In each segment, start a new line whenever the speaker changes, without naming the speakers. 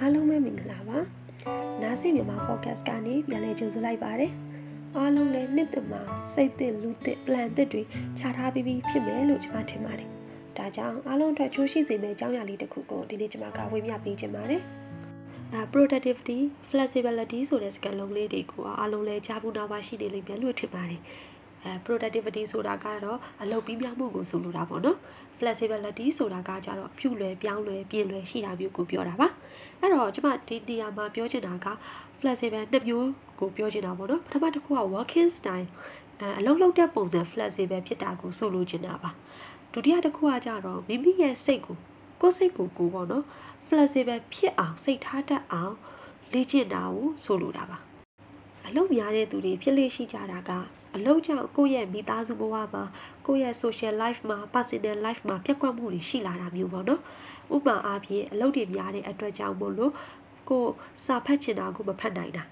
အားလုံးပဲမင်္ဂလာပါနားစီမြန်မာ podcast ကနေပြန်လည်ကြိုဆိုလိုက်ပါတယ်အားလုံးလည်းနှစ်သက်မှာစိတ်သစ်လူသစ် plan သစ်တွေခြာထားပြီးပြီဖြစ်မယ်လို့ကျွန်မထင်ပါတယ်ဒါကြောင့်အားလုံးအတွက်ချိုးရှိစေမယ့်အကြောင်းအရာလေးတစ်ခုကိုဒီနေ့ကျွန်မကဝေမျှပေးချင်ပါတယ်အဲ productivity flexibility ဆိုတဲ့စကားလုံးလေးတွေကိုအားလုံးလည်းကြားဘူးနာပါရှိနေလိမ့်မယ်လို့ထင်ပါတယ် အဲ productivity ဆိုတာကတော့အလုပ်ပြီးမြောက်မှုကိုဆိုလိုတာပေါ့နော် flexibility ဆိုတာကကြတော့ဖြူလွယ်ပြောင်းလွယ်ပြင်လွယ်ရှိတာမျိုးကိုပြောတာပါအဲ့တော့ကျွန်မဒီနေရာမှာပြောချင်တာက flexible နှစ်မျိုးကိုပြောချင်တာပေါ့နော်ပထမတစ်ခုက working style အဲအလုပ်လုပ်တဲ့ပုံစံ flexible ဖြစ်တာကိုဆိုလိုချင်တာပါဒုတိယတစ်ခုကကြတော့မိမိရဲ့စိတ်ကိုကိုယ်စိတ်ကိုကိုပေါ့နော် flexible ဖြစ်အောင်စိတ်ထားတတ်အောင်လေ့ကျင့်တာကိုဆိုလိုတာပါအလုပ်များတဲ့သူတွေဖြစ်လေရှိကြတာက အလုပ်ကြောင့်ကိုယ့်ရဲ့မိသားစုဘဝမှာကိုယ့်ရဲ့ social life မှာ personal life မှာပြက်ကွက်မှုတွေရှိလာတာမျိုးပေါ့နော်ဥပမာအားဖြင့်အလုပ်တွေများတဲ့အတွက်ကြောင့်မို့လို့ကိုစာဖတ်ချင်တာကိုမဖတ်နိုင်တာ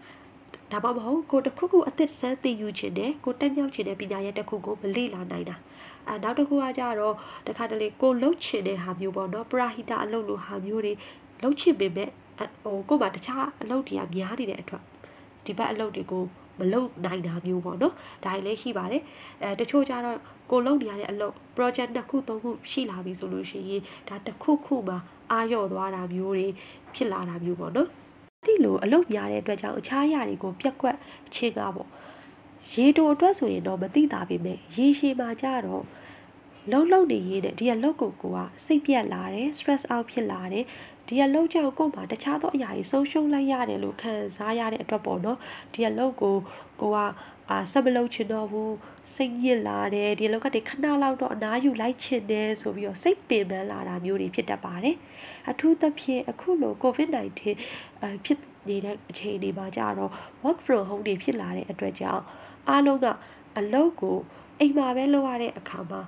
ဒါမှမဟုတ်ကိုတခုခုအသက်ဆန်းသိယူချင်တယ်ကိုတက်မြောက်ချင်တဲ့ပညာရဲ့တစ်ခုကိုမလေ့လာနိုင်တာအဲနောက်တစ်ခုကကြတော့တခါတလေကိုလှုပ်ချင်တဲ့ဟာမျိုးပေါ့နော်ပရာဟိတအလုပ်လိုဟာမျိုးတွေလှုပ်ချင်ပေမဲ့ဟိုကို့မှာတခြားအလုပ်တွေကများနေတဲ့အတွက်ဒီဘက်အလုပ်တွေကို မလုပ်နိုင်တာမျိုးပေါ့နော်ဒါလည်းရှိပါတယ်အဲတချို့ကျတော့ကိုလုပ်နေရတဲ့အလုပ် project တစ်ခုသုံးခုရှိလာပြီဆိုလို့ရှိရင်ဒါတစ်ခုခုမှာအာရော့သွားတာမျိုးတွေဖြစ်လာတာမျိုးပေါ့နော်ဒီလိုအလုပ်များတဲ့အတွက်ကြောင့်အခြားအရာတွေကိုပြက်ကွက်ချင်းကားပေါ့ရေတိုအတွက်ဆိုရင်တော့မသိတာပေမဲ့ရေရှည်မှာကြတော့ လှုပ်လှုပ်နေရတဲ့ဒီအလုပ်ကိုကိုကစိတ်ပြက်လာတယ် stress out ဖြစ်လာတယ်ဒီအလုပ်ကြောင့်ကို့မှာတခြားသောအရာတွေဆုံးရှုံးလိုက်ရတယ်လို့ခံစားရတဲ့အတွက်ပေါ့နော်ဒီအလုပ်ကိုကိုကအာဆက်မလုပ်ချင်တော့ဘူးစိတ်ညစ်လာတယ်ဒီလောက်ကတည်းခဏလောက်တော့အနားယူလိုက်ချင်တယ်ဆိုပြီးတော့စိတ်ပင်ပန်းလာတာမျိုးတွေဖြစ်တတ်ပါတယ်အထူးသဖြင့်အခုလို COVID-19 အဖြစ်နေတဲ့အခြေအနေမှာကြတော့ work from home တွေဖြစ်လာတဲ့အတွက်ကြောင့်အားလုံးကအလုပ်ကိုအိမ်မှာပဲလုပ်ရတဲ့အခါမှာ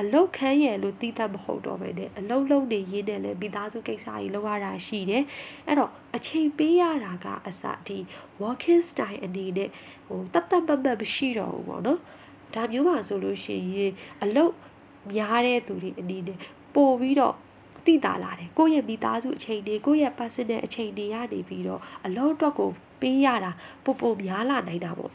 အလုတ်ခန်းရယ်လို့သိတတ်မဟုတ်တော့ပဲနဲ့အလုတ်လုံးနေရင်းနဲ့လည်းမိသားစုကိစ္စကြီးလုပ်ရတာရှိတယ်အဲ့တော့အချိန်ပေးရတာကအစဒီ walking style အနေနဲ့ဟိုတတ်တတ်ပတ်ပတ်မရှိတော့ဘူးပေါ့နော်ဒါမျိုးပါဆိုလို့ရှိရင်အလုတ်များတဲ့သူတွေအနေနဲ့ပို့ပြီးတော့တိတာလာတယ်ကိုယ့်ရဲ့မိသားစုအချိန်တွေကိုယ့်ရဲ့ personal အချိန်တွေရနေပြီးတော့အလုံးအတွက်ကိုပေးရတာပို့ပို့များလာနိုင်တာပေါ့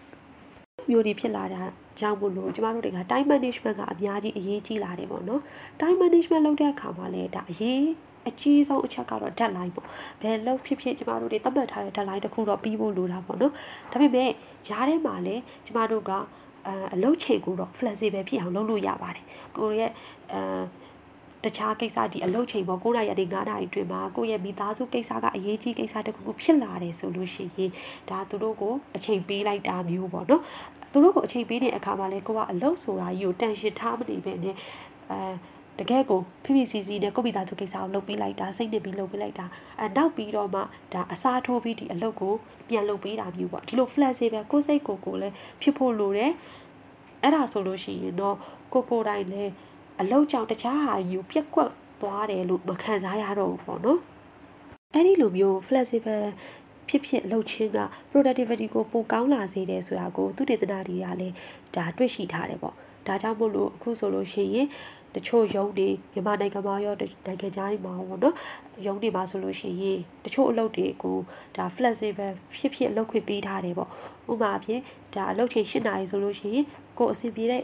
မျိုးတွေဖြစ်လာတာ ကြောင့်မို့လို့ကျမတို့တွေက time management ကအများကြီးအရေးကြီးလာတယ်ပေါ့နော် time management လုပ်တဲ့အခါမှာလည်းဒါအရေးအကြီးဆုံးအချက်ကတော့ deadline ပေါ့ဘယ်လောက်ဖြစ်ဖြစ်ကျမတို့တွေသတ်မှတ်ထားတဲ့ deadline တစ်ခုတော့ပြီးဖို့လိုတာပေါ့နော်ဒါပေမဲ့ဂျားထဲမှာလည်းကျမတို့ကအလုပ်ချိန်ကိုတော့ flexible ဖြစ်အောင်လုပ်လို့ရပါတယ်ကိုရဲ့အဲတခြားကိစ္စဒီအလုပ်ချိန်ပေါ်9နာရီကနေ9နာရီအတွင်းမှာကိုယ့်ရဲ့မိသားစုကိစ္စကအရေးကြီးကိစ္စတစ်ခုခုဖြစ်လာတယ်ဆိုလို့ရှိရင်ဒါသူတို့ကိုအချိန်ပေးလိုက်တာမျိုးပေါ့နော် သူတို့ကိုအချိန်ပေးတဲ့အခါမှာလည်းကိုကအလုပ်ဆိုတာကြီးကိုတန်ရှင်းထားမနေပဲနဲ့အဲတကယ်ကိုဖိဖိစီစီနဲ့ကိုမိသားစုကိစ္စကိုလုပ်ပေးလိုက်တာစိတ်နှစ်ပြီးလုပ်ပေးလိုက်တာအဲနောက်ပြီးတော့မှဒါအစားထိုးပြီးဒီအလုပ်ကိုပြန်လုပ်ပေးတာမျိုးပေါ့ဒီလို flexible ကိုစိတ်ကိုကိုလည်းဖြစ်ဖို့လိုတယ်အဲ့ဒါဆိုလို့ရှိရင်တော့ကိုကိုတိုင်းလည်းအလောက်ကြောင့်တခြားဟာယူပြက်ကွက်သွားတယ်လို့မခံစားရတော့ဘူးပေါ့နော်အဲ့ဒီလိုမျိုး flexible ဖြစ်ဖြစ်လှုပ်ခြင်းက productivity ကိုပိုကောင်းလာစေတယ်ဆိုတာကိုသူတေသနာတွေကလည်းဒါတွေ့ရှိထားတယ်ပေါ့ဒါကြောင့်မို့လို့အခုဆိုလို့ရှိရင်တချို့ရုံးတွေမြန်မာနိုင်ငံမှာရောနိုင်ငံခြားတွေမှာပေါ့နော်ရုံးတွေမှာဆိုလို့ရှိရင်တချို့အလုပ်တွေကိုဒါ flexible ဖြစ်ဖြစ်လုပ်ခွင့်ပေးထားတယ်ပေါ့ဥပမာအဖြစ်ဒါအလုပ်ချိန်၈နာရီဆိုလို့ရှိရင်ကိုယ်အဆင်ပြေတဲ့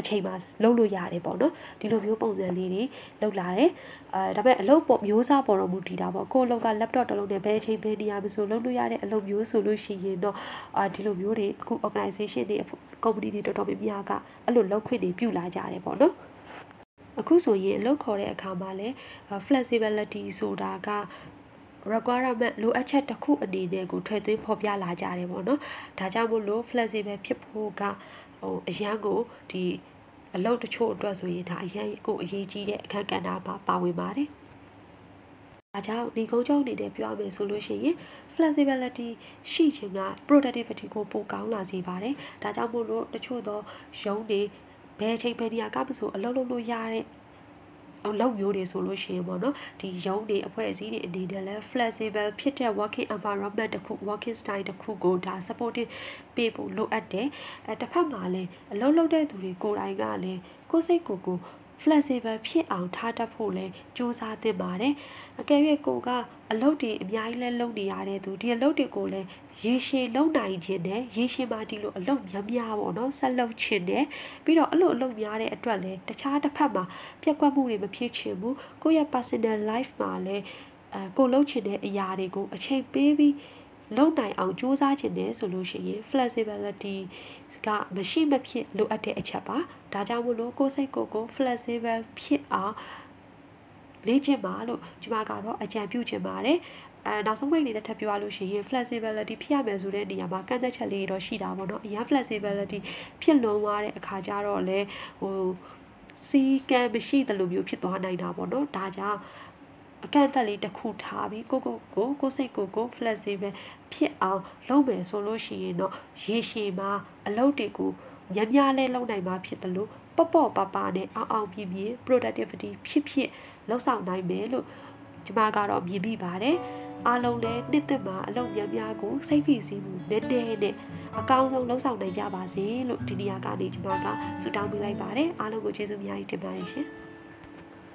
အချိန်မှာလုပ်လို့ရတယ်ပေါ့နော်ဒီလိုမျိုးပုံစံလေးတွေလုပ်လာတယ်အဲဒါပေမဲ့အလုပ်ပေါ်မျိုးစားပေါ်တော့မူတည်တာပေါ့ကိုယ်အလုပ်က laptop တစ်လုံးနဲ့ဘယ်အချိန်ဘယ်နေရာမဆိုလုပ်လို့ရတဲ့အလုပ်မျိုးဆိုလို့ရှိရင်တော့အာဒီလိုမျိုးတွေအခု organization တွေ company တွေတော်တော်များများကအဲ့လိုလုပ်ခွင့်တွေပြုလာကြတယ်ပေါ့နော်အခုဆိုရင်အလုပ်ခေါ်တဲ့အခါမှာလည်း flexibility ဆိုတာက requirement လိုအပ်ချက်တစ်ခုအနေနဲ့ကိုထွေသွင်းဖော်ပြလာကြတယ်ပေါ့နော်ဒါကြောင့်မို့လို့ flexible ဖြစ်ဖို့ကဟိုအရန်ကိုဒီအလုပ်တချို့အတွက်ဆိုရင်ဒါအရင်ကိုအရေးကြီးတဲ့အခက်အခဲမှာပါဝင်ပါတယ်။ဒါကြောင့်ဒီကုန်းချုပ်အနေနဲ့ပြောရမယ်ဆိုလို့ရှိရင် flexibility ရှိခြင်းက productivity ကိုပိုကောင်းလာစေပါတယ်။ဒါကြောင့်မို့လို့တချို့သောရုံးတွေဘယ်ချိန်ဘယ်နေရာကမဆိုအလုပ်လုပ်လို့ရတဲ့အ လုပ်မျိုးတွေဆိုလို့ရှိရင်ပေါ့နော်ဒီရုံးတွေအဖွဲ့အစည်းတွေအနေနဲ့လည်း flexible ဖြစ်တဲ့ working environment တစ်ခု working style တစ်ခုကိုဒါ supportive ပေးဖို့လိုအပ်တယ်အဲတစ်ဖက်မှာလည်းအလုပ်လုပ်တဲ့သူတွေကိုယ်တိုင်ကလည်းကိုယ်စိတ်ကိုယ်ကို flexible ဖြစ်အောင်ထားတတ်ဖို့လဲစူးစမ်းသင့်ပါတယ်အကယ်၍ကိုကအလုပ်တွေအများကြီးလဲလုပ်နေရတဲ့သူဒီအလုပ်တွေကိုလည်းရေရှည်လုပ်နိုင်ခြင်းနဲ့ရေရှည်မှာဒီလိုအလုပ်များများပေါ့နော်ဆက်လုပ်ခြင်းနဲ့ပြီးတော့အဲ့လိုအလုပ်များတဲ့အတွက်လည်းတခြားတစ်ဖက်မှာပြက်ကွက်မှုတွေမဖြစ်ချင်ဘူးကိုယ့်ရဲ့ personal life မှာလည်းအဲကိုလုပ်ချင်တဲ့အရာတွေကိုအချိန်ပေးပြီး လုပ်နိုင်အောင်ကြိုးစားခြင်းနဲ့ဆိုလို့ရှိရင် flexibility ကမရှိမဖြစ်လိုအပ်တဲ့အချက်ပါဒါကြောင့်မို့လို့ကိုယ်စိတ်ကိုယ်ကို flexible ဖြစ်အောင်လေ့ကျင့်ပါလို့ကျွန်မကတော့အကြံပြုချင်ပါတယ်အဲနောက်ဆုံးပိတ်နေတဲ့ထပ်ပြောရလို့ရှိရင် flexibility ဖြစ်ရမယ်ဆိုတဲ့နေရာမှာကန့်သက်ချက်လေးတော့ရှိတာပေါ့နော်အရင် flexibility ဖြစ်လွန်သွားတဲ့အခါကျတော့လေဟိုစီကံမရှိတယ်လို့မျိုးဖြစ်သွားနိုင်တာပေါ့နော်ဒါကြောင့် အကန့်အသတ်လေးတစ်ခုထားပြီးကိုကိုကိုကိုစိတ်ကိုကို flexible ဖြစ်အောင်လုပ်မယ်ဆိုလို့ရှိရင်တော့ရေရှည်မှာအလုပ်တွေကိုညံ့ညလဲလုပ်နိုင်မှာဖြစ်တယ်လို့ပေါ့ပေါ့ပါပါနဲ့အောင်အောင်ပြည့်ပြည့် productivity ဖြစ်ဖြစ်လုပ်ဆောင်နိုင်မယ်လို့ကျမကတော့မြင်မိပါတယ်အားလုံးလည်းနှစ်သက်မှာအလုပ်များများကိုစိတ်ဖိစီးမှုနည်းနည်းနဲ့အကောင်းဆုံးလှုပ်ဆောင်နိုင်ကြပါစေလို့ဒီနေရာကနေကျမကဆုတောင်းပေးလိုက်ပါတယ်အားလုံးကိုကျေးဇူးအများကြီးတင်ပါတယ်ရှင်